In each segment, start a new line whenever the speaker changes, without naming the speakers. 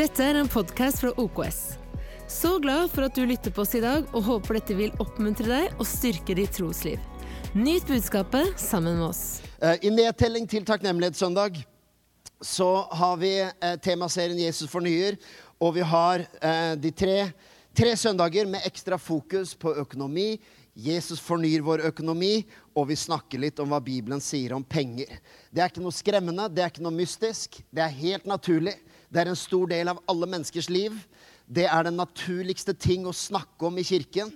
Dette er en podkast fra OKS. Så glad for at du lytter på oss i dag, og håper dette vil oppmuntre deg og styrke ditt trosliv. Nyt budskapet sammen med oss.
Eh, I nedtelling til takknemlighetssøndag så har vi eh, temaserien 'Jesus fornyer', og vi har eh, de tre, tre søndager med ekstra fokus på økonomi. Jesus fornyer vår økonomi, og vi snakker litt om hva Bibelen sier om penger. Det er ikke noe skremmende, det er ikke noe mystisk. Det er helt naturlig. Det er en stor del av alle menneskers liv. Det er den naturligste ting å snakke om i kirken.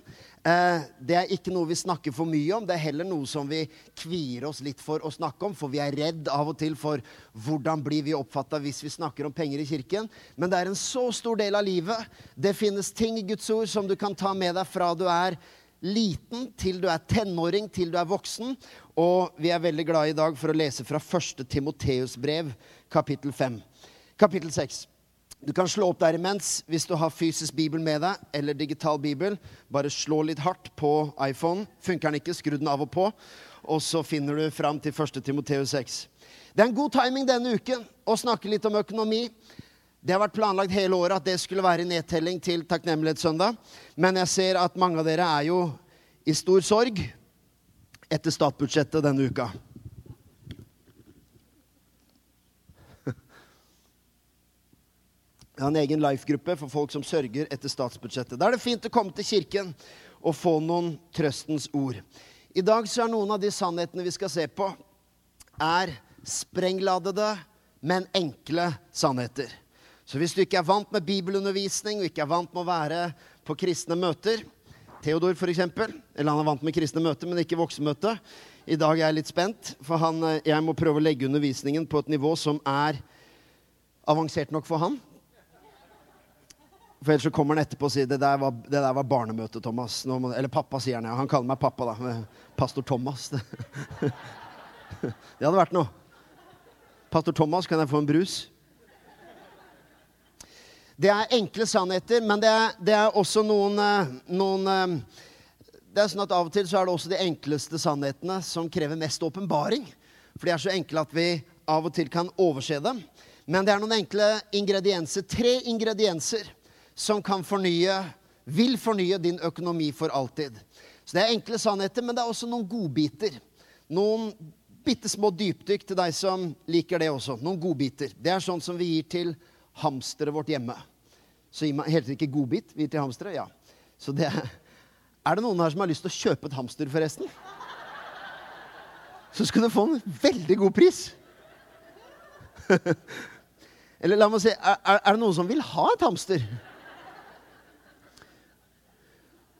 Eh, det er ikke noe vi snakker for mye om. Det er heller noe som vi kvier oss litt for å snakke om, for vi er redd av og til for hvordan blir vi oppfatta hvis vi snakker om penger i kirken. Men det er en så stor del av livet. Det finnes ting i Guds ord som du kan ta med deg fra du er liten til du er tenåring, til du er voksen. Og vi er veldig glade i dag for å lese fra 1. Timoteus brev, kapittel 5. Kapittel 6. Du kan slå opp der imens hvis du har fysisk bibel med deg, eller digital bibel. Bare slå litt hardt på iPhone. Funker den ikke, skru den av og på. Og så finner du fram til 1. Timoteus 6. Det er en god timing denne uken å snakke litt om økonomi. Det har vært planlagt hele året at det skulle være nedtelling til takknemlighetssøndag. Men jeg ser at mange av dere er jo i stor sorg etter statsbudsjettet denne uka. Jeg har en egen life-gruppe for folk som sørger etter statsbudsjettet. Da er det fint å komme til kirken og få noen trøstens ord. I dag så er noen av de sannhetene vi skal se på, er sprengladede, men enkle sannheter. Så hvis du ikke er vant med bibelundervisning og ikke er vant med å være på kristne møter Theodor, f.eks. Eller han er vant med kristne møter, men ikke voksenmøte. I dag er jeg litt spent, for han, jeg må prøve å legge undervisningen på et nivå som er avansert nok for han. For ellers så kommer han etterpå og sier det der var, det der var barnemøte, Thomas. Må, eller pappa, sier han. Ja. Han kaller meg pappa, da. Pastor Thomas. det hadde vært noe. Pastor Thomas, kan jeg få en brus? Det er enkle sannheter, men det er, det er også noen, noen, Det er sånn at Av og til så er det også de enkleste sannhetene som krever mest åpenbaring. For de er så enkle at vi av og til kan overse dem. Men det er noen enkle ingredienser, tre ingredienser som kan fornye, vil fornye din økonomi for alltid. Så Det er enkle sannheter, men det er også noen godbiter. Noen bitte små dypdykk til deg som liker det også. Noen godbiter. Det er sånn som vi gir til hamsteret vårt hjemme. Så gir man helt ikke godbit vi gir til hamstere. Ja. Så det er, er det noen her som har lyst til å kjøpe et hamster, forresten? Så skal du få en veldig god pris. Eller la meg si, er, er det noen som vil ha et hamster?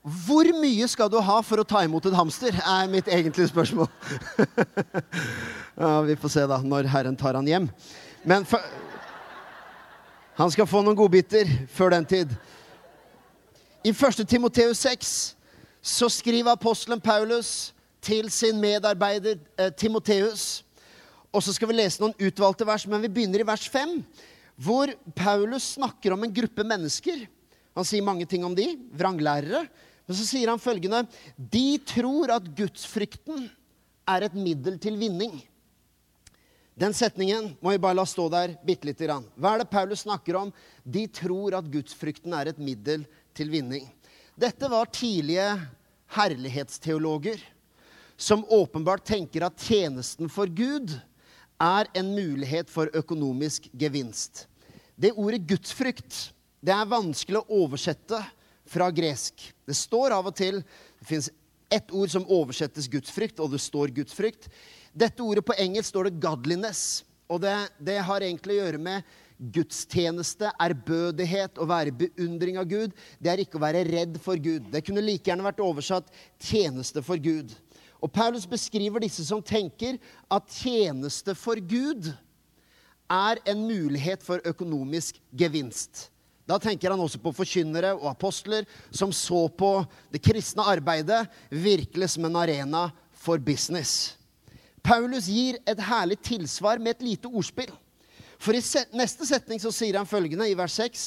Hvor mye skal du ha for å ta imot et hamster, er mitt egentlige spørsmål. ja, vi får se da, når Herren tar han hjem. Men han skal få noen godbiter før den tid. I 1. Timoteus 6 så skriver apostelen Paulus til sin medarbeider eh, Timoteus. Og så skal vi lese noen utvalgte vers, men vi begynner i vers 5, hvor Paulus snakker om en gruppe mennesker. Han sier mange ting om de, vranglærere. Men så sier han følgende De tror at gudsfrykten er et middel til vinning. Den setningen må vi bare la stå der bitte lite grann. Hva er det Paulus snakker om? De tror at gudsfrykten er et middel til vinning. Dette var tidlige herlighetsteologer som åpenbart tenker at tjenesten for Gud er en mulighet for økonomisk gevinst. Det ordet gudsfrykt det er vanskelig å oversette fra gresk. Det står av og til Det fins ett ord som oversettes gudsfrykt, og det står gudsfrykt. Dette ordet på engelsk står det 'godliness'. Og det, det har egentlig å gjøre med gudstjeneste, ærbødighet, å være beundring av Gud. Det er ikke å være redd for Gud. Det kunne like gjerne vært oversatt 'tjeneste for Gud'. Og Paulus beskriver disse som tenker at tjeneste for Gud er en mulighet for økonomisk gevinst. Da tenker han også på forkynnere og apostler som så på det kristne arbeidet virkelig som en arena for business. Paulus gir et herlig tilsvar med et lite ordspill. For i neste setning så sier han følgende i vers 6.: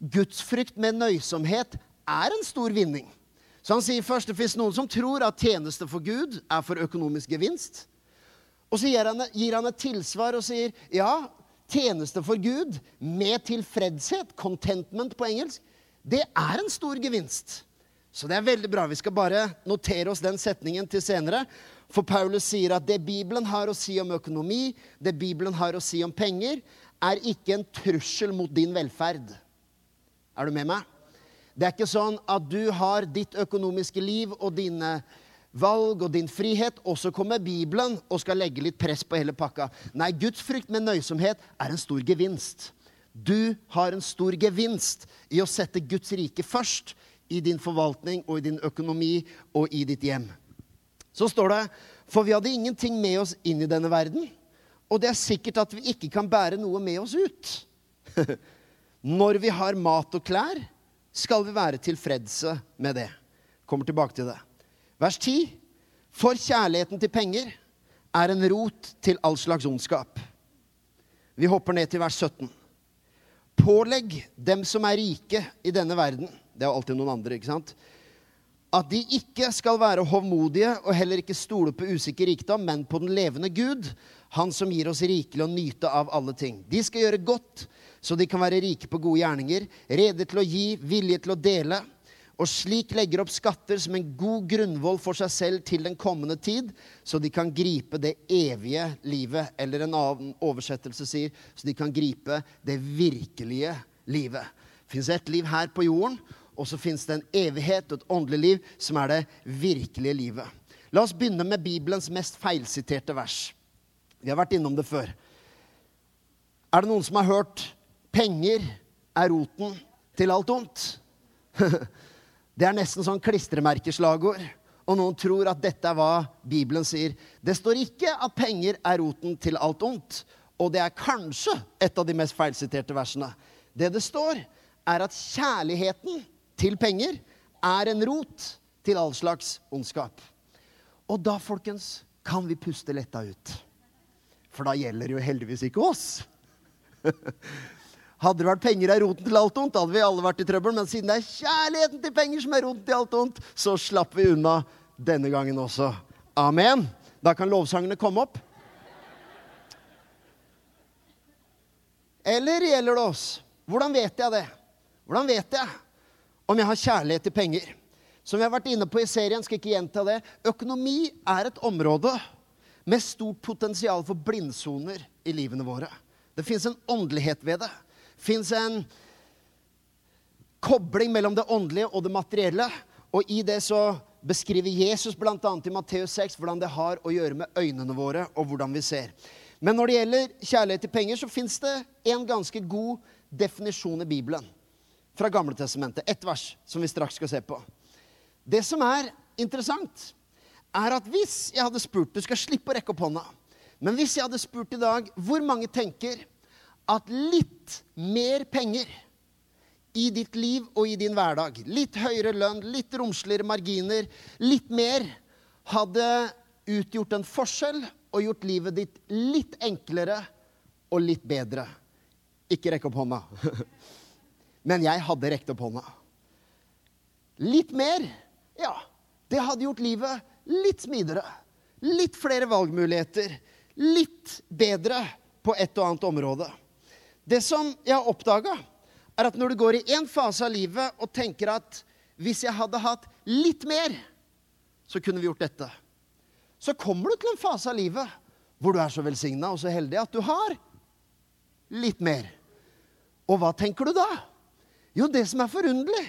Gudsfrykt med nøysomhet er en stor vinning. Så han sier først det fins noen som tror at tjeneste for Gud er for økonomisk gevinst. Og så gir han, gir han et tilsvar og sier ja, tjeneste for Gud med tilfredshet, contentment på engelsk, det er en stor gevinst. Så det er veldig bra. Vi skal bare notere oss den setningen til senere. For Paulus sier at det Bibelen har å si om økonomi, det Bibelen har å si om penger, er ikke en trussel mot din velferd. Er du med meg? Det er ikke sånn at du har ditt økonomiske liv og dine valg og din frihet, og så kommer Bibelen og skal legge litt press på hele pakka. Nei, Guds frykt med nøysomhet er en stor gevinst. Du har en stor gevinst i å sette Guds rike først i din forvaltning og i din økonomi og i ditt hjem. Så står det For vi hadde ingenting med oss inn i denne verden, og det er sikkert at vi ikke kan bære noe med oss ut. Når vi har mat og klær, skal vi være tilfredse med det. Kommer tilbake til det. Vers 10. For kjærligheten til penger er en rot til all slags ondskap. Vi hopper ned til vers 17. Pålegg dem som er rike i denne verden Det er jo alltid noen andre, ikke sant? At de ikke skal være hovmodige og heller ikke stole på usikker rikdom, men på den levende Gud, Han som gir oss rikelig å nyte av alle ting. De skal gjøre godt, så de kan være rike på gode gjerninger, rede til å gi, vilje til å dele og slik legger opp skatter som en god grunnvoll for seg selv til den kommende tid, så de kan gripe det evige livet. Eller en annen oversettelse sier så de kan gripe det virkelige livet. Det fins et liv her på jorden, og så fins det en evighet og et åndelig liv som er det virkelige livet. La oss begynne med Bibelens mest feilsiterte vers. Vi har vært innom det før. Er det noen som har hørt 'penger er roten til alt ondt'? Det er nesten sånn klistremerkeslagord. Og noen tror at dette er hva Bibelen sier. Det står ikke at penger er roten til alt ondt. Og det er kanskje et av de mest feilsiterte versene. Det det står, er at kjærligheten til penger er en rot til all slags ondskap. Og da, folkens, kan vi puste letta ut. For da gjelder det jo heldigvis ikke oss. Hadde det vært penger er roten til alt ondt, hadde vi alle vært i trøbbel. Men siden det er kjærligheten til penger som er roten til alt ondt, så slapp vi unna denne gangen også. Amen. Da kan lovsangene komme opp. Eller gjelder det oss? Hvordan vet jeg det? Hvordan vet jeg om jeg har kjærlighet til penger? Som vi har vært inne på i serien, skal ikke gjenta det. Økonomi er et område med stort potensial for blindsoner i livene våre. Det fins en åndelighet ved det fins en kobling mellom det åndelige og det materielle. Og i det så beskriver Jesus bl.a. i Matteus 6 hvordan det har å gjøre med øynene våre og hvordan vi ser. Men når det gjelder kjærlighet til penger, så fins det en ganske god definisjon i Bibelen. Fra Gamletestamentet. Ett vers som vi straks skal se på. Det som er interessant, er at hvis jeg hadde spurt Du skal slippe å rekke opp hånda. Men hvis jeg hadde spurt i dag hvor mange tenker at litt mer penger i ditt liv og i din hverdag, litt høyere lønn, litt romsligere marginer, litt mer, hadde utgjort en forskjell og gjort livet ditt litt enklere og litt bedre. Ikke rekk opp hånda. Men jeg hadde rekt opp hånda. Litt mer, ja. Det hadde gjort livet litt smidigere. Litt flere valgmuligheter. Litt bedre på et og annet område. Det som jeg har oppdaga, er at når du går i én fase av livet og tenker at hvis jeg hadde hatt litt mer, så kunne vi gjort dette. Så kommer du til en fase av livet hvor du er så velsigna og så heldig at du har litt mer. Og hva tenker du da? Jo, det som er forunderlig,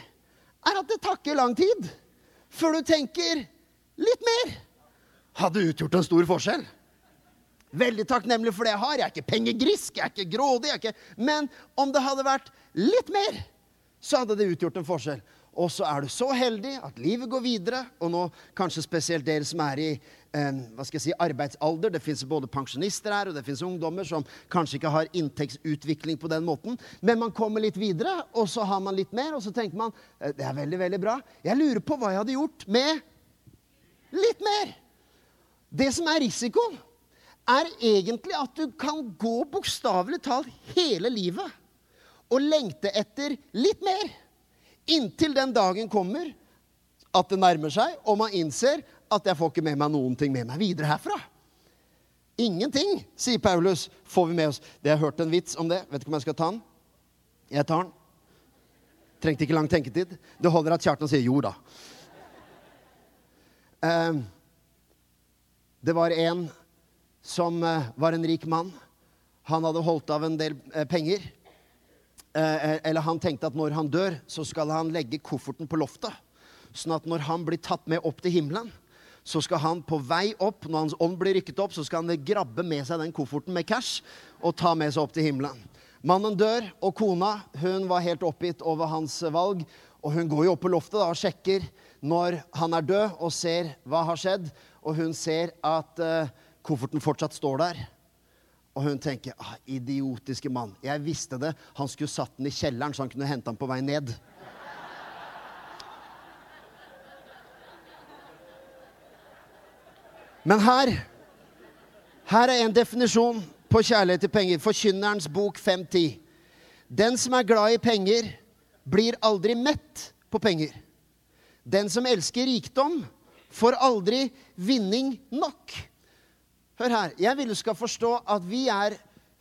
er at det takker lang tid før du tenker litt mer. Hadde utgjort en stor forskjell. Veldig takknemlig for det jeg har. Jeg er ikke pengegrisk, jeg er ikke grådig. Jeg er ikke... Men om det hadde vært litt mer, så hadde det utgjort en forskjell. Og så er du så heldig at livet går videre, og nå kanskje spesielt dere som er i eh, hva skal jeg si, arbeidsalder. Det fins både pensjonister her, og det fins ungdommer som kanskje ikke har inntektsutvikling på den måten. Men man kommer litt videre, og så har man litt mer, og så tenker man eh, det er veldig, veldig bra. Jeg lurer på hva jeg hadde gjort med litt mer. Det som er risikoen, er egentlig at du kan gå bokstavelig talt hele livet og lengte etter litt mer. Inntil den dagen kommer at det nærmer seg, og man innser at jeg får ikke med meg noen ting med meg videre herfra. Ingenting, sier Paulus, får vi med oss. Det har jeg hørt en vits om det. Vet ikke om jeg skal ta den. Jeg tar den. Trengte ikke lang tenketid. Det holder at Kjartan sier jo da. Uh, det var en som eh, var en rik mann. Han hadde holdt av en del eh, penger. Eh, eller han tenkte at når han dør, så skal han legge kofferten på loftet. Sånn at når han blir tatt med opp til himmelen, så skal han på vei opp, når hans ånd blir rykket opp, så skal han grabbe med seg den kofferten med cash og ta med seg opp til himmelen. Mannen dør, og kona hun var helt oppgitt over hans valg. Og hun går jo opp på loftet da, og sjekker når han er død, og ser hva har skjedd. Og hun ser at uh, kofferten fortsatt står der. Og hun tenker ah, idiotiske mann. Jeg visste det. Han skulle satt den i kjelleren, så han kunne hente den på vei ned. Men her her er en definisjon på kjærlighet til penger. Forkynnerens bok 5.10. Den som er glad i penger, blir aldri mett på penger. Den som elsker rikdom, får aldri vinning nok. Hør her. Jeg vil du skal forstå at vi er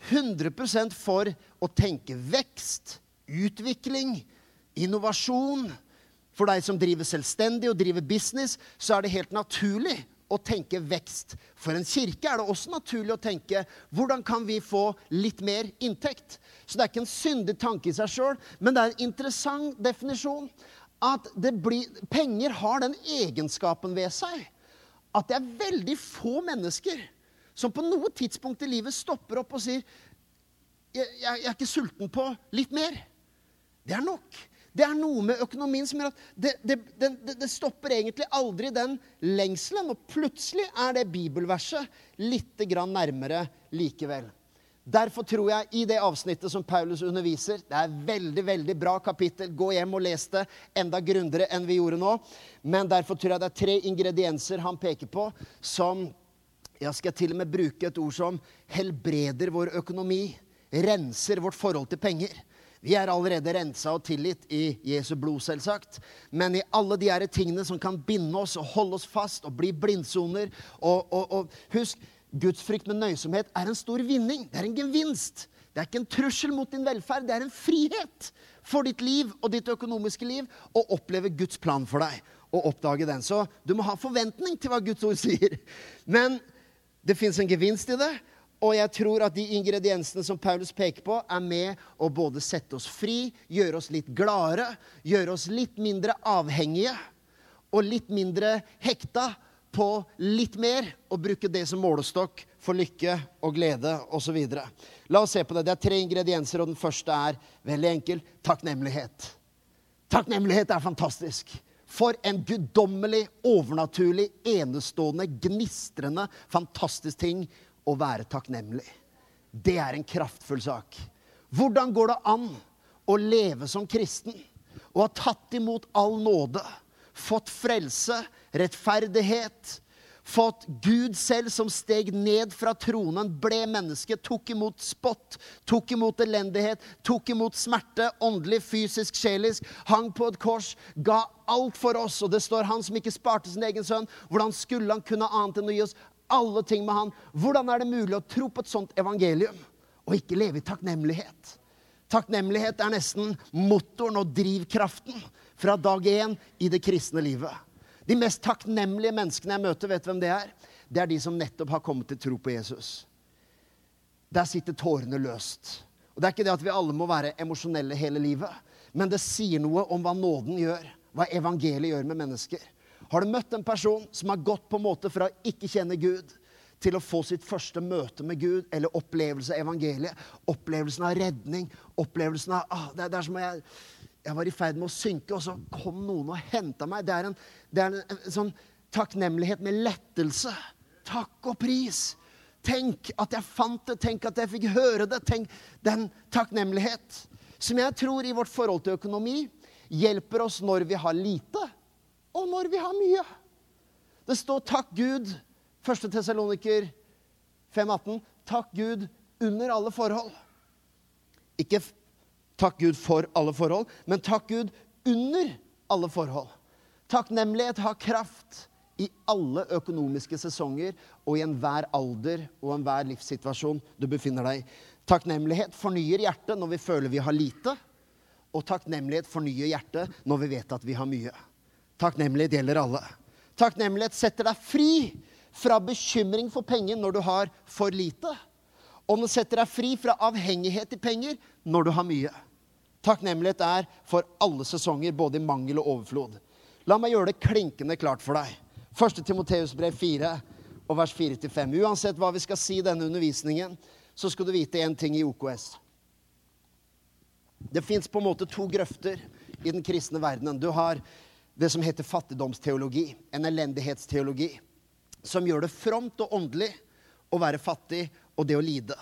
100% for å tenke vekst, utvikling, innovasjon. For deg som driver selvstendig og driver business, så er det helt naturlig å tenke vekst. For en kirke er det også naturlig å tenke hvordan kan vi få litt mer inntekt? Så det er ikke en syndig tanke i seg sjøl, men det er en interessant definisjon. At blir, penger har den egenskapen ved seg at det er veldig få mennesker som på noe tidspunkt i livet stopper opp og sier jeg, jeg, jeg er ikke sulten på litt mer. Det er nok. Det er noe med økonomien som gjør at det, det, det, det, stopper egentlig aldri den lengselen. Og plutselig er det bibelverset litt nærmere likevel. Derfor tror jeg i det avsnittet som Paulus underviser Det er veldig veldig bra kapittel. Gå hjem og les det enda grundigere enn vi gjorde nå. Men derfor tror jeg det er tre ingredienser han peker på som Jeg skal til og med bruke et ord som helbreder vår økonomi. Renser vårt forhold til penger. Vi er allerede rensa og tilgitt i Jesu blod, selvsagt. Men i alle de her tingene som kan binde oss og holde oss fast og bli blindsoner og, og, og Husk, gudsfrykt med nøysomhet er en stor vinning. Det er en gevinst. Det er ikke en trussel mot din velferd, det er en frihet for ditt liv og ditt økonomiske liv å oppleve Guds plan for deg og oppdage den. Så du må ha forventning til hva Guds ord sier. Men det fins en gevinst i det, og jeg tror at de ingrediensene som Paulus peker på, er med å både sette oss fri, gjøre oss litt gladere, gjøre oss litt mindre avhengige og litt mindre hekta på litt mer, og bruke det som målestokk for lykke og glede osv. La oss se på det. Det er tre ingredienser, og den første er veldig enkel takknemlighet. Takknemlighet er fantastisk. For en guddommelig, overnaturlig, enestående, gnistrende, fantastisk ting å være takknemlig. Det er en kraftfull sak. Hvordan går det an å leve som kristen og ha tatt imot all nåde, fått frelse, rettferdighet, fått Gud selv som steg ned fra tronen, ble menneske, tok imot spott, tok imot elendighet, tok imot smerte, åndelig, fysisk, sjelisk, hang på et kors, ga alt for oss. Og det står han som ikke sparte sin egen sønn. Hvordan skulle han kunne annet enn å gi oss alle ting med han. Hvordan er det mulig å tro på et sånt evangelium og ikke leve i takknemlighet? Takknemlighet er nesten motoren og drivkraften fra dag én i det kristne livet. De mest takknemlige menneskene jeg møter, vet hvem det er? Det er de som nettopp har kommet til tro på Jesus. Der sitter tårene løst. Og Det er ikke det at vi alle må være emosjonelle hele livet, men det sier noe om hva nåden gjør, hva evangeliet gjør med mennesker. Har du møtt en person som har gått på en måte fra å ikke kjenne Gud til å få sitt første møte med Gud eller opplevelse av evangeliet? Opplevelsen av redning, opplevelsen av ah, det, det er som jeg, jeg var i ferd med å synke, og så kom noen og henta meg. Det er, en, det er en, en, sånn takknemlighet med lettelse. Takk og pris. Tenk at jeg fant det, tenk at jeg fikk høre det. Tenk den takknemlighet som jeg tror i vårt forhold til økonomi hjelper oss når vi har lite og når vi har mye. Det står 'takk Gud', 1. Tessaloniker 5,18. Takk Gud under alle forhold. Ikke takk Gud for alle forhold, men takk Gud under alle forhold. Takknemlighet har kraft i alle økonomiske sesonger og i enhver alder og enhver livssituasjon du befinner deg i. Takknemlighet fornyer hjertet når vi føler vi har lite, og takknemlighet fornyer hjertet når vi vet at vi har mye. Takknemlighet gjelder alle. Takknemlighet setter deg fri fra bekymring for penger når du har for lite. Og den setter deg fri fra avhengighet til penger når du har mye. Takknemlighet er for alle sesonger, både i mangel og overflod. La meg gjøre det klinkende klart for deg. 1. Timoteus brev 4 og vers 4-5. Uansett hva vi skal si i denne undervisningen, så skal du vite én ting i OKS. Det fins på en måte to grøfter i den kristne verdenen. Du har det som heter fattigdomsteologi, en elendighetsteologi som gjør det fromt og åndelig å være fattig og det å lide.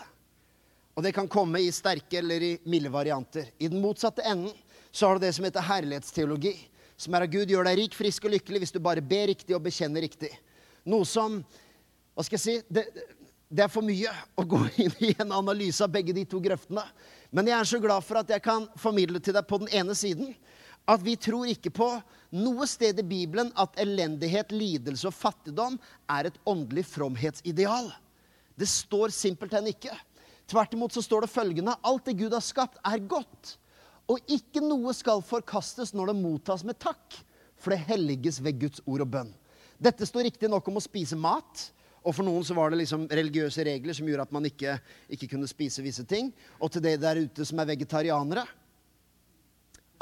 Og det kan komme i sterke eller i milde varianter. I den motsatte enden så har du det som heter herlighetsteologi. Som er at Gud gjør deg rik, frisk og lykkelig hvis du bare ber riktig og bekjenner riktig. Noe som Hva skal jeg si? Det, det er for mye å gå inn i en analyse av begge de to grøftene. Men jeg er så glad for at jeg kan formidle til deg på den ene siden at vi tror ikke på noe sted i Bibelen at elendighet, lidelse og fattigdom er et åndelig fromhetsideal. Det står simpelthen ikke. Tvert imot så står det følgende alt det Gud har skapt, er godt. Og ikke noe skal forkastes når det mottas med takk, for det helliges ved Guds ord og bønn. Dette står riktignok om å spise mat. Og for noen så var det liksom religiøse regler som gjorde at man ikke, ikke kunne spise visse ting. Og til de der ute som er vegetarianere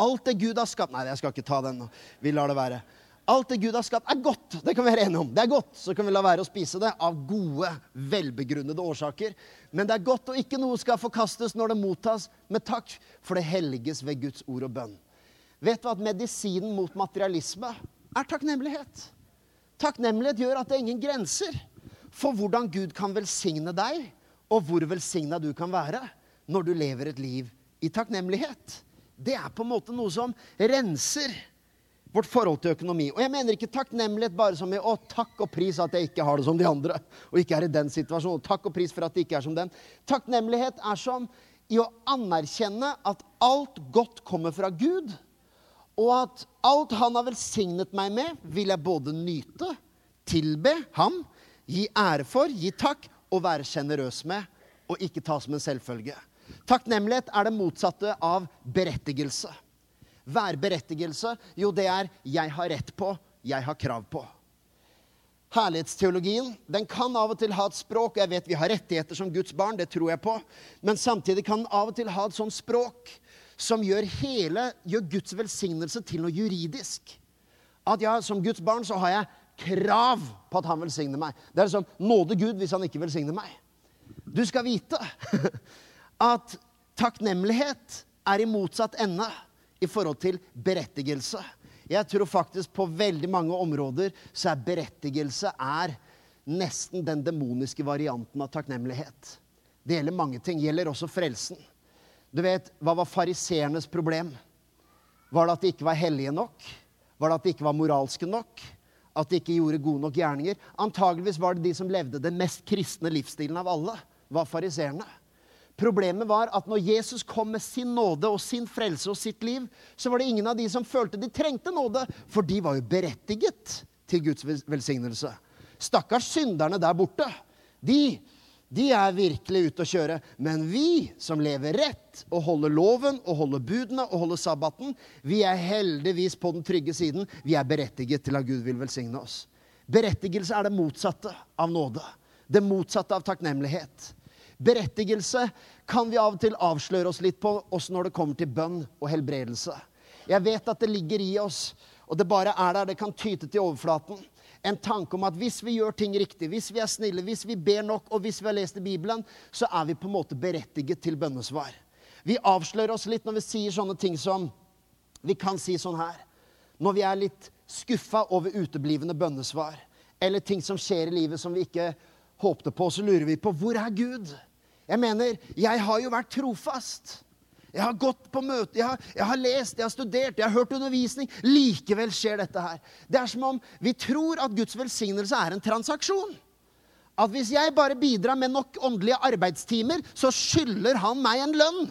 Alt det Gud har skapt Nei, jeg skal ikke ta den. Vi lar det være. Alt det Gud har skapt, er godt. Det kan vi være enige om. Det er godt. Så kan vi la være å spise det av gode, velbegrunnede årsaker. Men det er godt, og ikke noe skal forkastes når det mottas med takk, for det helliges ved Guds ord og bønn. Vet du at medisinen mot materialisme er takknemlighet? Takknemlighet gjør at det er ingen grenser for hvordan Gud kan velsigne deg, og hvor velsigna du kan være når du lever et liv i takknemlighet det er på en måte noe som renser vårt forhold til økonomi. Og jeg mener ikke takknemlighet bare som i å takk og pris at jeg ikke har det som de andre. og ikke er i den situasjonen. Takk og pris for at det ikke er som den. Takknemlighet er som i å anerkjenne at alt godt kommer fra Gud. Og at alt han har velsignet meg med, vil jeg både nyte, tilbe ham, gi ære for, gi takk og være sjenerøs med, og ikke ta som en selvfølge. Takknemlighet er det motsatte av berettigelse. Værberettigelse, jo, det er 'jeg har rett på, jeg har krav på'. Herlighetsteologien den kan av og til ha et språk og Jeg vet vi har rettigheter som Guds barn, det tror jeg på. Men samtidig kan den av og til ha et sånt språk som gjør, hele, gjør Guds velsignelse til noe juridisk. At ja, som Guds barn så har jeg krav på at han velsigner meg. Det er liksom nåde Gud hvis han ikke velsigner meg. Du skal vite at takknemlighet er i motsatt ende i forhold til berettigelse. Jeg tror faktisk på veldig mange områder så er berettigelse er nesten den demoniske varianten av takknemlighet. Det gjelder mange ting. Det gjelder også frelsen. Du vet, Hva var fariseernes problem? Var det at de ikke var hellige nok? Var det at de ikke var moralske nok? At de ikke gjorde gode nok gjerninger? Antageligvis var det de som levde den mest kristne livsstilen av alle. var fariseerne. Problemet var at når Jesus kom med sin nåde og sin frelse og sitt liv, så var det ingen av de som følte de trengte nåde, for de var jo berettiget til Guds velsignelse. Stakkars synderne der borte. De, de er virkelig ute å kjøre. Men vi som lever rett og holder loven og holder budene og holder sabbaten, vi er heldigvis på den trygge siden. Vi er berettiget til at Gud vil velsigne oss. Berettigelse er det motsatte av nåde. Det motsatte av takknemlighet. Berettigelse kan vi av og til avsløre oss litt på, også når det kommer til bønn og helbredelse. Jeg vet at det ligger i oss, og det bare er der. Det kan tyte til overflaten. En tanke om at hvis vi gjør ting riktig, hvis vi er snille, hvis vi ber nok, og hvis vi har lest i Bibelen, så er vi på en måte berettiget til bønnesvar. Vi avslører oss litt når vi sier sånne ting som Vi kan si sånn her Når vi er litt skuffa over uteblivende bønnesvar, eller ting som skjer i livet som vi ikke håpte på, så lurer vi på hvor er Gud? Jeg mener, jeg har jo vært trofast. Jeg har gått på møte, jeg har, jeg har, lest, jeg har studert, jeg har hørt undervisning. Likevel skjer dette her. Det er som om vi tror at Guds velsignelse er en transaksjon. At hvis jeg bare bidrar med nok åndelige arbeidstimer, så skylder han meg en lønn.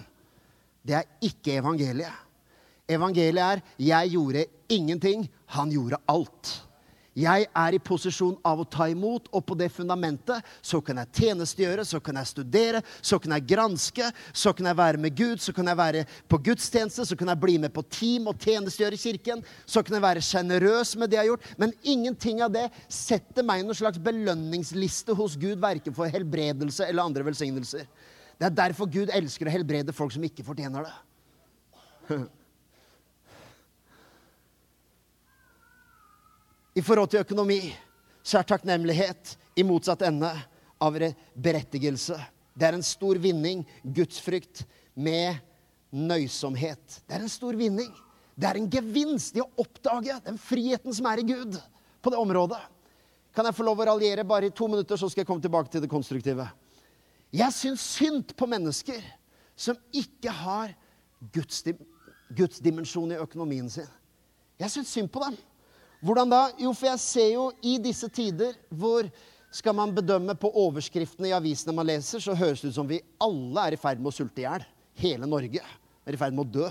Det er ikke evangeliet. Evangeliet er 'jeg gjorde ingenting, han gjorde alt'. Jeg er i posisjon av å ta imot, og på det fundamentet så kan jeg tjenestegjøre, så kan jeg studere, så kan jeg granske, så kan jeg være med Gud, så kan jeg være på gudstjeneste, så kan jeg bli med på team og tjenestegjøre i kirken, så kan jeg være sjenerøs med det jeg har gjort. Men ingenting av det setter meg i noen slags belønningsliste hos Gud, verken for helbredelse eller andre velsignelser. Det er derfor Gud elsker å helbrede folk som ikke fortjener det. I forhold til økonomi så er takknemlighet i motsatt ende av berettigelse. Det er en stor vinning, gudsfrykt, med nøysomhet. Det er en stor vinning. Det er en gevinst i å oppdage den friheten som er i Gud på det området. Kan jeg få lov å raljere bare i to minutter, så skal jeg komme tilbake til det konstruktive. Jeg syns synd på mennesker som ikke har Guds, Guds dimensjon i økonomien sin. Jeg syns synd på dem. Hvordan da? Jo, for jeg ser jo i disse tider hvor skal man bedømme på overskriftene i avisene man leser, så høres det ut som vi alle er i ferd med å sulte i hjel. Hele Norge er i ferd med å dø.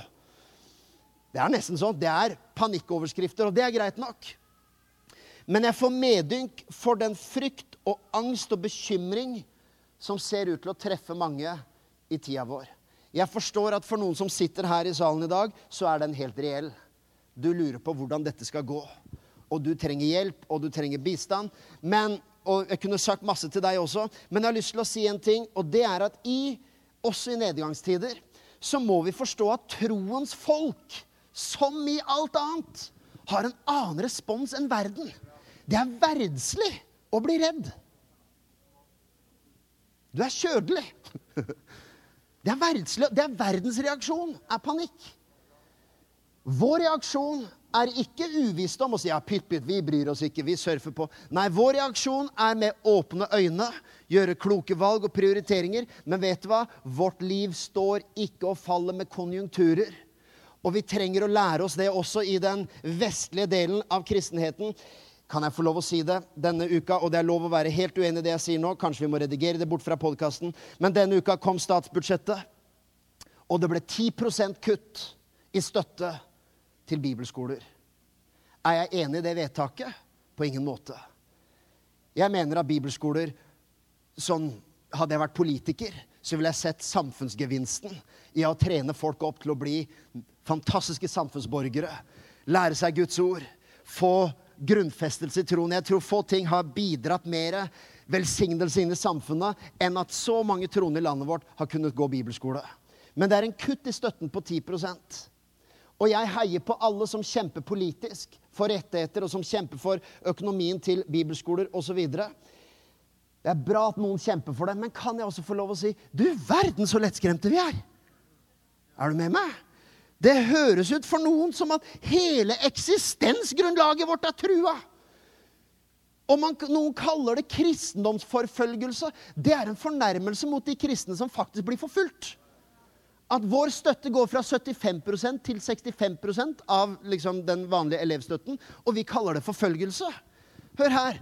Det er nesten sånn. Det er panikkoverskrifter, og det er greit nok. Men jeg får medynk for den frykt og angst og bekymring som ser ut til å treffe mange i tida vår. Jeg forstår at for noen som sitter her i salen i dag, så er den helt reell. Du lurer på hvordan dette skal gå og du trenger hjelp, og du trenger bistand. Men, og Jeg kunne sagt masse til deg også, men jeg har lyst til å si en ting. Og det er at i, også i nedgangstider så må vi forstå at troens folk, som i alt annet, har en annen respons enn verden. Det er verdslig å bli redd. Du er kjødelig. Det er, verdslig, det er verdens reaksjon, er panikk. Vår reaksjon er ikke uvisdom å si ja, pytt, pytt, vi bryr oss ikke, vi surfer på. Nei, vår reaksjon er med åpne øyne, gjøre kloke valg og prioriteringer. Men vet du hva? Vårt liv står ikke og faller med konjunkturer. Og vi trenger å lære oss det også i den vestlige delen av kristenheten. Kan jeg få lov å si det denne uka? Og det er lov å være helt uenig i det jeg sier nå. Kanskje vi må redigere det bort fra podkasten. Men denne uka kom statsbudsjettet, og det ble 10% kutt i støtte til bibelskoler. Er jeg enig i det vedtaket? På ingen måte. Jeg mener at bibelskoler sånn, Hadde jeg vært politiker, så ville jeg sett samfunnsgevinsten i å trene folk opp til å bli fantastiske samfunnsborgere. Lære seg Guds ord. Få grunnfestelse i troen. Jeg tror få ting har bidratt mer velsignelse inn i samfunnet enn at så mange troende i landet vårt har kunnet gå bibelskole. Men det er en kutt i støtten på 10 og jeg heier på alle som kjemper politisk for rettigheter, og som kjemper for økonomien til bibelskoler osv. Det er bra at noen kjemper for det, men kan jeg også få lov å si Du verden så lettskremte vi er! Er du med meg? Det høres ut for noen som at hele eksistensgrunnlaget vårt er trua. Man, noen kaller det kristendomsforfølgelse. Det er en fornærmelse mot de kristne som faktisk blir forfulgt at vår støtte går fra 75% til 65% av liksom, den vanlige elevstøtten, og vi kaller det forfølgelse. Hør her.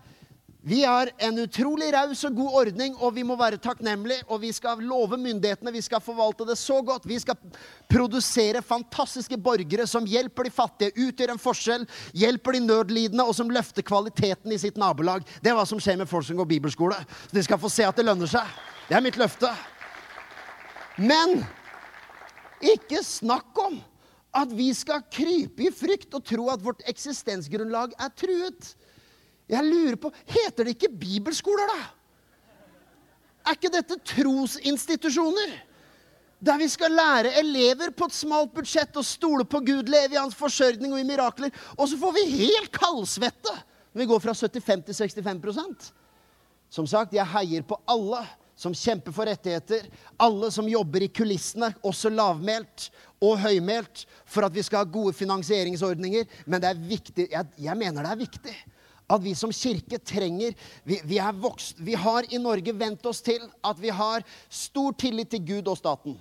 Vi har en utrolig raus og god ordning, og vi må være takknemlige. Og vi skal love myndighetene, vi skal forvalte det så godt. Vi skal produsere fantastiske borgere som hjelper de fattige, utgjør en forskjell, hjelper de nødlidende, og som løfter kvaliteten i sitt nabolag. Det er hva som skjer med folk som går bibelskole. Så de skal få se at det lønner seg. Det er mitt løfte. Men ikke snakk om at vi skal krype i frykt og tro at vårt eksistensgrunnlag er truet. Jeg lurer på Heter det ikke bibelskoler, da? Er ikke dette trosinstitusjoner? Der vi skal lære elever på et smalt budsjett å stole på Gud, leve i hans forsørgning og i mirakler. Og så får vi helt kaldsvette når vi går fra 75 til 65% Som sagt, jeg heier på alle som kjemper for rettigheter, alle som jobber i kulissene, også lavmælt og høymælt, for at vi skal ha gode finansieringsordninger. Men det er viktig, jeg, jeg mener det er viktig at vi som kirke trenger vi, vi, vokst, vi har i Norge vent oss til at vi har stor tillit til Gud og staten.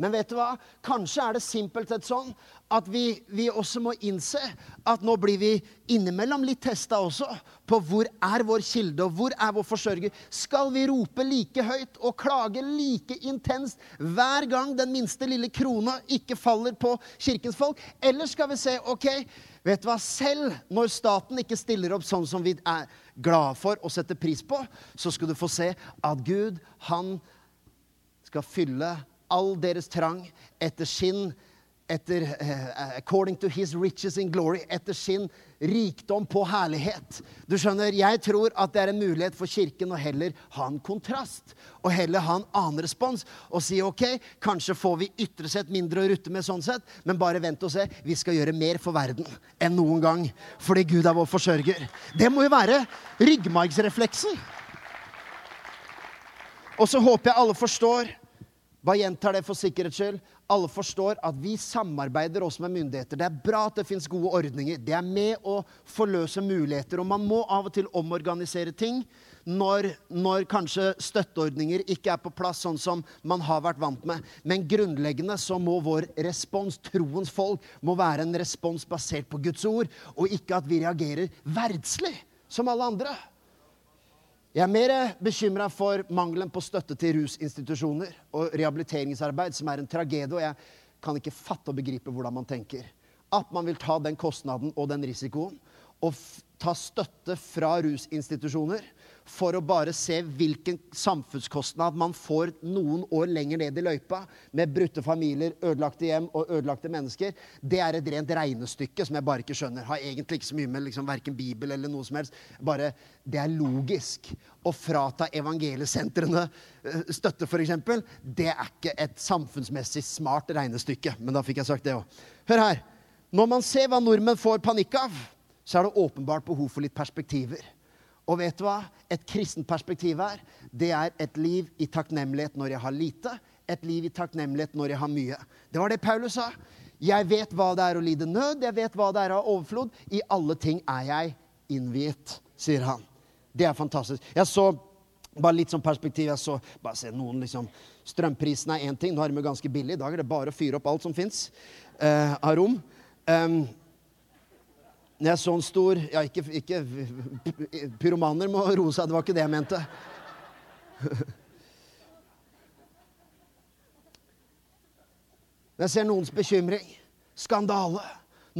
Men vet du hva? Kanskje er det simpelthen sånn at vi, vi, også må innse at nå blir vi innimellom litt testa også på hvor er vår kilde, og hvor er vår forsørger. Skal vi rope like høyt og klage like intenst hver gang den minste lille krona ikke faller på kirkens folk? Eller skal vi se OK, vet du hva, selv når staten ikke stiller opp sånn som vi er glade for og setter pris på, så skal du få se at Gud, han skal fylle all deres trang etter sin etter uh, According to his riches in glory. Etter sin rikdom på herlighet. Du skjønner, Jeg tror at det er en mulighet for Kirken å heller ha en kontrast. Og heller ha en annen respons. Og si OK, kanskje får vi ytre sett mindre å rutte med sånn sett, men bare vent og se. Vi skal gjøre mer for verden enn noen gang. Fordi Gud er vår forsørger. Det må jo være ryggmargsrefleksen. Og så håper jeg alle forstår bare gjentar det for sikkerhets skyld. Alle forstår at vi samarbeider også med myndigheter. Det er bra at det fins gode ordninger. Det er med å forløse muligheter. Og man må av og til omorganisere ting når, når, kanskje støtteordninger ikke er på plass sånn som man har vært vant med. Men grunnleggende så må vår respons, troens folk, må være en respons basert på Guds ord, og ikke at vi reagerer verdslig som alle andre. Jeg er mer bekymra for mangelen på støtte til rusinstitusjoner og rehabiliteringsarbeid, som er en tragedie. Og jeg kan ikke fatte og begripe hvordan man tenker. At man vil ta den kostnaden og den risikoen og ta støtte fra rusinstitusjoner for å bare se hvilken samfunnskostnad man får noen år lenger ned i løypa, med brutte familier, ødelagte hjem og ødelagte mennesker, det er et rent regnestykke som jeg bare ikke skjønner. Har egentlig ikke så mye med liksom, verken Bibel eller noe som helst. Bare, Det er logisk. Å frata evangeliesentrene eh, støtte, f.eks., det er ikke et samfunnsmessig smart regnestykke. Men da fikk jeg sagt det òg. Hør her. Når man ser hva nordmenn får panikk av, så er det åpenbart behov for litt perspektiver. Og vet du hva? Et kristent perspektiv her, det er et liv i takknemlighet når jeg har lite, et liv i takknemlighet når jeg har mye. Det var det Paulus sa. Jeg vet hva det er å lide nød, jeg vet hva det er å ha overflod. I alle ting er jeg innviet, sier han. Det er fantastisk. Jeg så bare litt sånn perspektiv. Jeg så bare se noen liksom, Strømprisene er én ting. Nå er de ganske billig. I dag er det bare å fyre opp alt som fins eh, av rom. Um, når jeg så en stor Ja, ikke, ikke Pyromaner må roe seg. Det var ikke det jeg mente. Jeg ser noens bekymring, skandale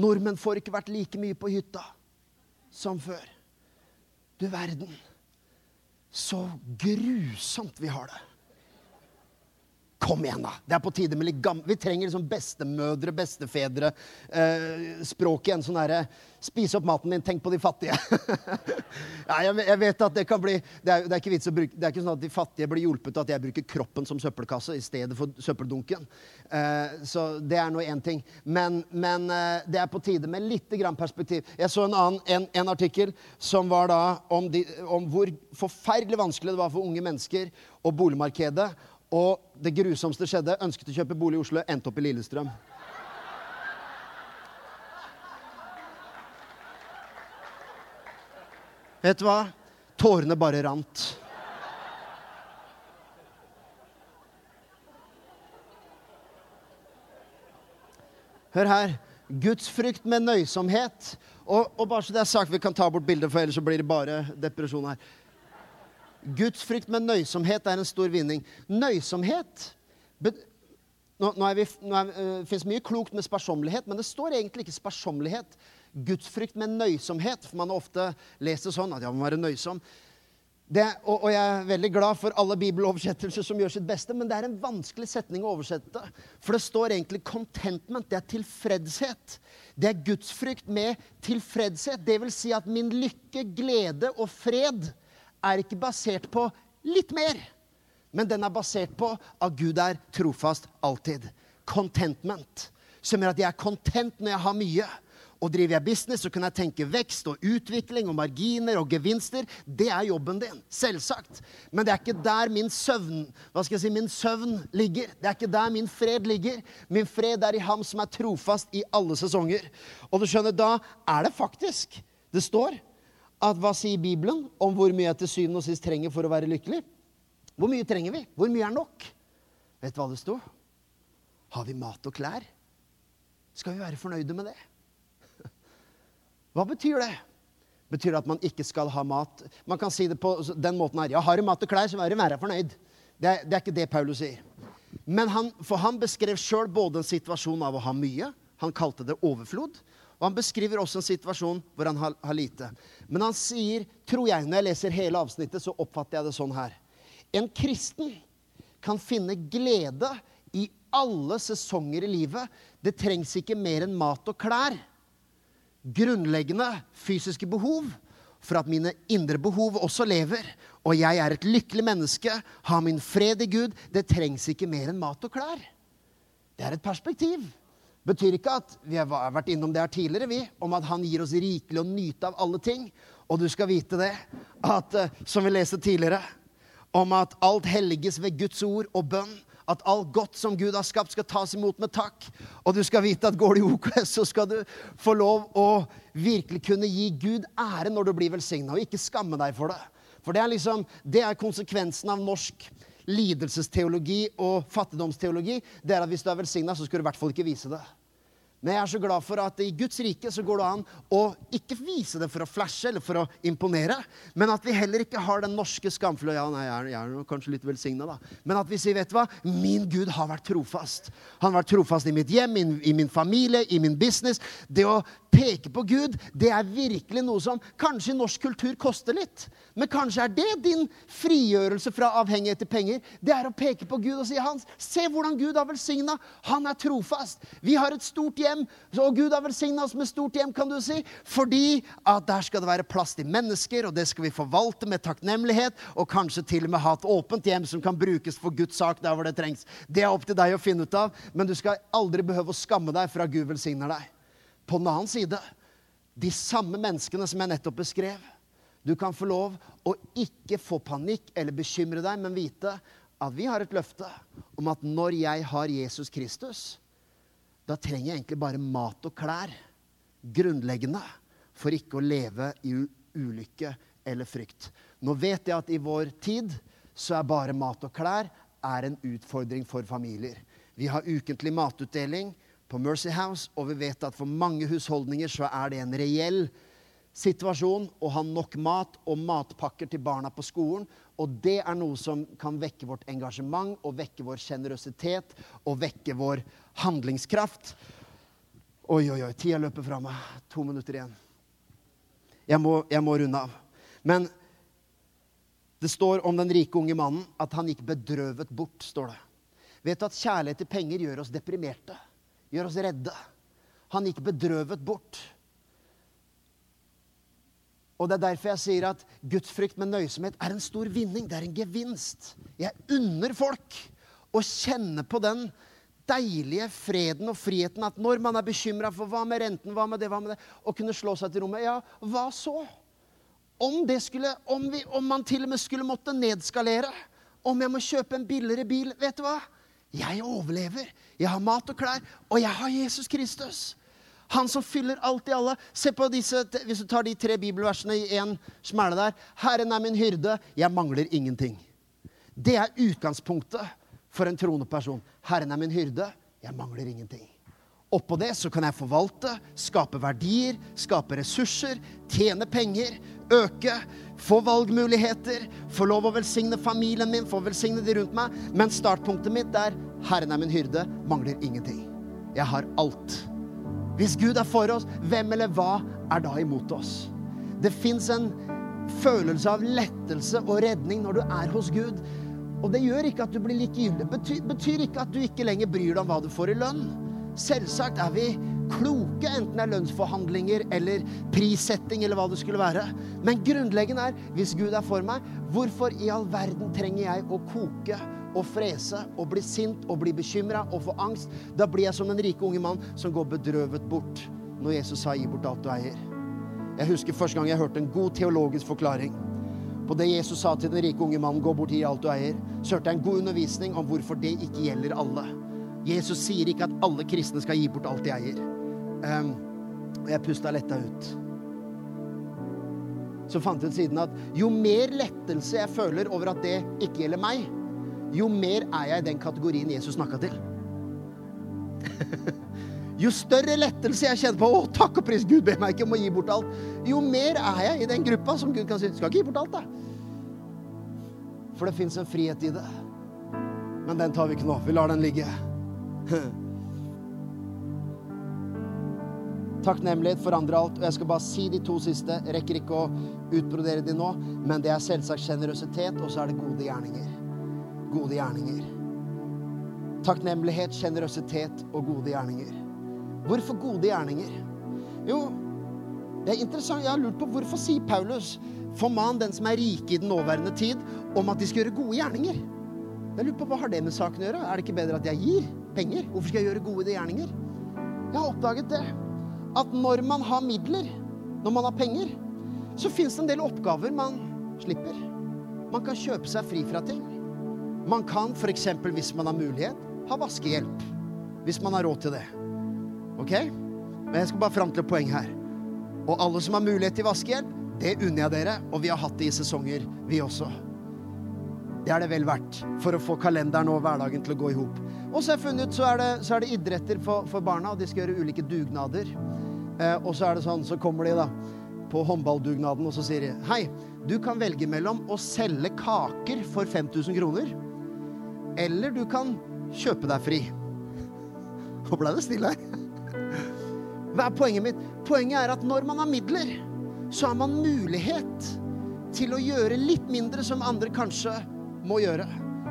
Nordmenn får ikke vært like mye på hytta som før. Du verden. Så grusomt vi har det. Kom igjen, da! Det er på tide med litt gamle Vi trenger liksom bestemødre, bestefedre. Eh, språk igjen. Sånn derre Spis opp maten din, tenk på de fattige. ja, jeg, jeg, vet at det kan bli det er, det er, ikke vits å bruke Det er ikke sånn at de fattige blir hjulpet av at jeg bruker kroppen som søppelkasse i stedet for søppeldunken. Eh, så det er nå én ting. Men, men eh, det er på tide med litt grann perspektiv. Jeg så en annen en, en artikkel som var da om, de, om hvor forferdelig vanskelig det var for unge mennesker og boligmarkedet og det grusomste skjedde. Ønsket å kjøpe bolig i Oslo, endte opp i Lillestrøm. Vet du hva? Tårene bare rant. Hør her. Gudsfrykt med nøysomhet. Og, og, bare så det er sagt, Vi kan ta bort bildet, for ellers så blir det bare depresjon her. Gudsfrykt med nøysomhet er en stor vinning. Nøysomhet Nå, nå, vi, nå uh, finnes mye klokt med sparsommelighet, men det står egentlig ikke sparsommelighet. Gudsfrykt med nøysomhet. For man har ofte lest det sånn at ja, man må være nøysom. Det, og, og, jeg er veldig glad for alle bibeloversettelser som gjør sitt beste, men det er en vanskelig setning å oversette. For det står egentlig 'contentment'. Det er tilfredshet. Det er gudsfrykt med tilfredshet. Det vil si at min lykke, glede og fred er ikke basert på litt mer, men den er basert på at Gud er trofast alltid. Contentment. Som gjør at jeg er content når jeg har mye. Og driver jeg business, så kan jeg tenke vekst og utvikling og marginer og gevinster. Det er jobben din. Selvsagt. Men det er ikke der min søvn hva skal jeg si, min søvn ligger. Det er ikke der min fred ligger. Min fred er i ham som er trofast i alle sesonger. Og du skjønner, da er det faktisk Det står at hva sier Bibelen om hvor mye jeg til syvende og sist trenger for å være lykkelig? Hvor mye trenger vi? Hvor mye er nok? Vet du hva det sto? Har vi mat og klær? Skal vi være fornøyde med det? Hva betyr det? Betyr det at man ikke skal ha mat? Man kan si det på den måten her. Ja, har du mat og klær, så er du være fornøyd. Det er, det er, ikke det Paulus sier. Men han, For han beskrev sjøl både en situasjon av å ha mye, han kalte det overflod, og han beskriver også en situasjon hvor han har, har lite. Men han sier, tror jeg, når jeg leser hele avsnittet, så oppfatter jeg det sånn her. En kristen kan finne glede i alle sesonger i livet. Det trengs ikke mer enn mat og klær. Grunnleggende fysiske behov for at mine indre behov også lever. Og jeg er et lykkelig menneske, har min fred i Gud. Det trengs ikke mer enn mat og klær. Det er et perspektiv. Betyr ikke at vi har vært innom det her tidligere, vi, om at han gir oss rikelig å nyte av alle ting. Og du skal vite det, at, eh, som vi leste tidligere, om at alt helliges ved Guds ord og bønn. At alt godt som Gud har skapt, skal tas imot med takk. Og du skal vite at går det i OKS, så skal du få lov å virkelig kunne gi Gud ære når du blir velsigna, og ikke skamme deg for det. For det er liksom, det er konsekvensen av norsk lidelsesteologi og fattigdomsteologi, det er at hvis du er velsigna, så skal du i hvert fall ikke vise det. Men jeg er så glad for at i Guds rike så går det an å ikke vise det for å flashe eller for å imponere, men at vi heller ikke har den norske skamfulle Ja, nei, jeg er, kanskje litt velsigna, da. Men at vi sier, vet du hva, min Gud har vært trofast. Han har vært trofast i mitt hjem, i min familie, i min business. Det å peke på Gud, det er virkelig noe som kanskje i norsk kultur koster litt. Men kanskje er det din frigjørelse fra avhengighet til penger. Det er å peke på Gud og si Hans, se hvordan Gud har velsigna. Han er trofast. Vi har et stort hjem, og Gud har velsigna oss med stort hjem, kan du si. Fordi at der skal det være plass til mennesker, og det skal vi forvalte med takknemlighet. Og kanskje til og med ha et åpent hjem som kan brukes for Guds sak der hvor det trengs. Det er opp til deg å finne ut av, men du skal aldri behøve å skamme deg for at Gud velsigner deg. På den annen side de samme menneskene som jeg nettopp beskrev. Du kan få lov å ikke få panikk eller bekymre deg, men vite at vi har et løfte om at når jeg har Jesus Kristus, da trenger jeg egentlig bare mat og klær. Grunnleggende for ikke å leve i ulykke eller frykt. Nå vet jeg at i vår tid så er bare mat og klær en utfordring for familier. Vi har ukentlig matutdeling på Mercy House, og vi vet at for mange husholdninger så er det en reell situasjon å ha nok mat og matpakker til barna på skolen. Og det er noe som kan vekke vårt engasjement og vekke vår sjenerøsitet og vekke vår handlingskraft. Oi, oi, oi, tida løper fra meg. To minutter igjen. Jeg må, jeg må runde av. Men det står om den rike unge mannen at han gikk bedrøvet bort, står det. Vet du at kjærlighet til penger gjør oss deprimerte? Gjør oss redde. Han gikk bedrøvet bort. Og Det er derfor jeg sier at gudsfrykt med nøysomhet er en stor vinning. Det er en gevinst. Jeg unner folk å kjenne på den deilige freden og friheten at når man er bekymra for hva med renten, hva med det, hva med det, å kunne slå seg til rommet Ja, hva så? Om, skulle, om, vi, om man til og med skulle måtte nedskalere, om jeg må kjøpe en billigere bil Vet du hva? Jeg overlever. Jeg har mat og klær, og jeg har Jesus Kristus. Han som fyller alt i alle. Se på disse, Hvis du tar de tre bibelversene i én smelle der. Herren er min hyrde, jeg mangler ingenting. Det er utgangspunktet for en troende person. Herren er min hyrde, jeg mangler ingenting. Oppå det så kan jeg forvalte, skape verdier, skape ressurser, tjene penger, øke, få valgmuligheter, få lov å velsigne familien min, få velsigne de rundt meg. Men startpunktet mitt er Herren er min hyrde, mangler ingenting. Jeg har alt. Hvis Gud er for oss, hvem eller hva er da imot oss? Det fins en følelse av lettelse og redning når du er hos Gud. Og det gjør ikke at du blir likegyldig. Det betyr, betyr ikke at du ikke lenger bryr deg om hva du får i lønn. Selvsagt er vi kloke, enten det er lønnsforhandlinger eller prissetting eller hva det skulle være. Men grunnleggende er, hvis Gud er for meg, hvorfor i all verden trenger jeg å koke og frese og bli sint og bli bekymra og få angst? Da blir jeg som den rike unge mann som går bedrøvet bort når Jesus sa 'gi bort alt du eier'. Jeg husker første gang jeg hørte en god teologisk forklaring på det Jesus sa til den rike unge mannen 'gå bort gi alt du eier'. Så hørte jeg en god undervisning om hvorfor det ikke gjelder alle. Jesus sier ikke at alle kristne skal gi bort alt de eier. Og jeg pusta letta ut. Så fant jeg ut siden at jo mer lettelse jeg føler over at det ikke gjelder meg, jo mer er jeg i den kategorien Jesus snakka til. Jo større lettelse jeg kjenner på Å, takk og pris, Gud ber meg ikke om å gi bort alt. Jo mer er jeg i den gruppa som Gud kan si Skal ikke gi bort alt, da. For det fins en frihet i det. Men den tar vi ikke nå. Vi lar den ligge. Takknemlighet forandrer alt. Og jeg skal bare si de to siste. Rekker ikke å utbrodere de nå, men det er selvsagt sjenerøsitet, og så er det gode gjerninger. Gode gjerninger. Takknemlighet, sjenerøsitet og gode gjerninger. Hvorfor gode gjerninger? Jo, det er interessant. Jeg har lurt på hvorfor sier Paulus forman den som er rike i den nåværende tid, om at de skal gjøre gode gjerninger. Jeg lurer på Hva har det med saken å gjøre? Er det ikke bedre at jeg gir penger? Hvorfor skal jeg gjøre gode gjerninger? Jeg har oppdaget det. At når man har midler, når man har penger, så fins det en del oppgaver man slipper. Man kan kjøpe seg fri fra ting. Man kan f.eks. hvis man har mulighet, ha vaskehjelp. Hvis man har råd til det. Ok? Men jeg skal bare fram til et poeng her. Og alle som har mulighet til vaskehjelp, det unner jeg dere. Og vi har hatt det i sesonger, vi også. Det er det vel verdt for å få kalenderen og hverdagen til å gå i hop. Og så har jeg funnet ut så er det, så er det idretter for, for, barna, og de skal gjøre ulike dugnader. Eh, og så er det sånn, så kommer de da på håndballdugnaden og så sier de Hei, du kan velge mellom å selge kaker for 5000 kroner, eller du kan kjøpe deg fri. Nå ble det stille her. Hva er poenget mitt? Poenget er at når man har midler, så har man mulighet til å gjøre litt mindre som andre kanskje må gjøre.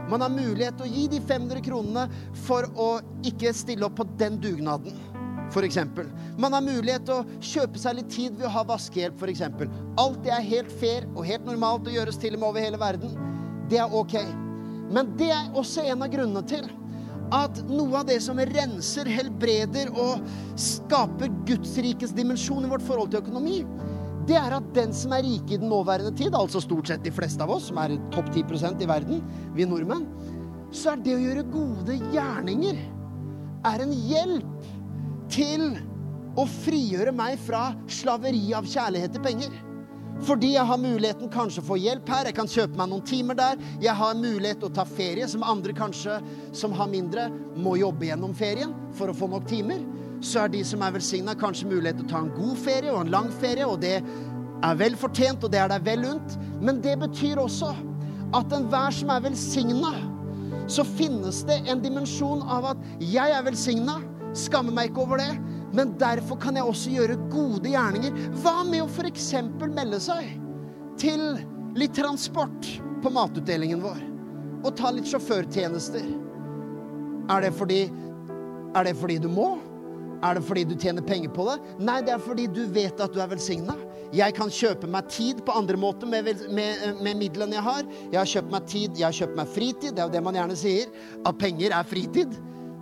Man har mulighet til å gi de 500 kronene for å ikke stille opp på den dugnaden. Eksempel. Man har mulighet til å kjøpe seg litt tid ved å ha vaskehjelp, f.eks. Alt det er helt fair og helt normalt å gjøres til og med over hele verden. Det er ok. Men det er også en av grunnene til at noe av det som renser, helbreder og skaper Guds rikes dimensjon i vårt forhold til økonomi, det er at den som er rike i den nåværende tid, altså stort sett de fleste av oss, som er topp 10% i verden, vi nordmenn, så er det å gjøre gode gjerninger er en hjelp til å frigjøre meg fra slaveri av kjærlighet til penger. Fordi jeg har muligheten kanskje å få hjelp her, jeg kan kjøpe meg noen timer der. Jeg har mulighet til å ta ferie, som andre kanskje som har mindre, må jobbe gjennom ferien for å få nok timer. Så er de som er velsigna, kanskje mulighet til å ta en god ferie og en lang ferie, og det er vel fortjent, og det er deg vel unt. Men det betyr også at enhver som er velsigna, så finnes det en dimensjon av at jeg er velsigna, skammer meg ikke over det. Men derfor kan jeg også gjøre gode gjerninger. Hva med å f.eks. melde seg til litt transport på matutdelingen vår? Og ta litt sjåførtjenester? Er det fordi, er det fordi du må? Er det fordi du tjener penger på det? Nei, det er fordi du vet at du er velsigna. Jeg kan kjøpe meg tid på andre måter med, med, med, midlene jeg har. Jeg har kjøpt meg tid, jeg har kjøpt meg fritid. Det er jo det man gjerne sier. At penger er fritid.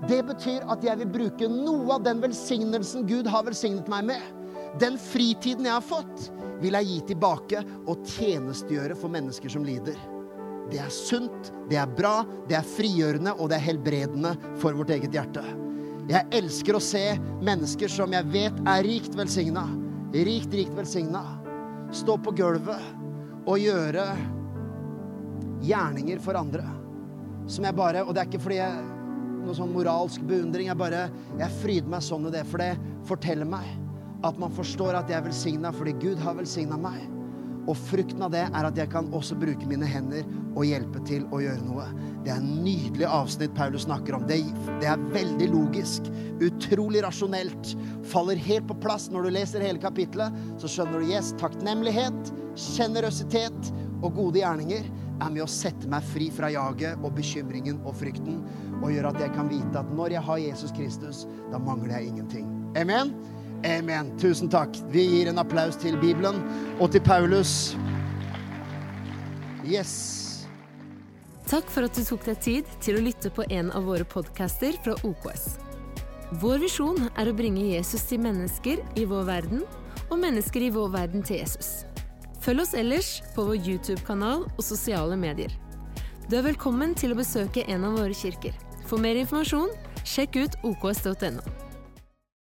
Det betyr at jeg vil bruke noe av den velsignelsen Gud har velsignet meg med. Den fritiden jeg har fått, vil jeg gi tilbake og tjenestegjøre for mennesker som lider. Det er sunt, det er bra, det er frigjørende, og det er helbredende for vårt eget hjerte. Jeg elsker å se mennesker som jeg vet er rikt velsigna, rikt, rikt velsigna, stå på gulvet og gjøre gjerninger for andre. Som jeg bare Og det er ikke fordi jeg noe sånn moralsk beundring. Jeg bare Jeg fryder meg sånn i det, for det forteller meg at man forstår at jeg er velsigna fordi Gud har velsigna meg. Og frukten av det er at jeg kan også bruke mine hender og hjelpe til å gjøre noe. Det er en nydelig avsnitt Paulus snakker om. Det, det, er veldig logisk. Utrolig rasjonelt. Faller helt på plass når du leser hele kapitlet. Så skjønner du yes, takknemlighet, sjenerøsitet og gode gjerninger er med å sette meg fri fra jaget og bekymringen og frykten og gjør at jeg kan vite at når jeg har Jesus Kristus, da mangler jeg ingenting. Amen? Amen. Tusen takk. Vi gir en applaus til Bibelen og til Paulus. Yes.
Takk for at du tok deg tid til å lytte på en av våre podcaster fra OKS. Vår visjon er å bringe Jesus til mennesker i vår verden, og mennesker i vår verden til Jesus. Følg oss ellers på vår YouTube-kanal og sosiale medier. Du er velkommen til å besøke en av våre kirker. For mer informasjon, sjekk ut oks.no.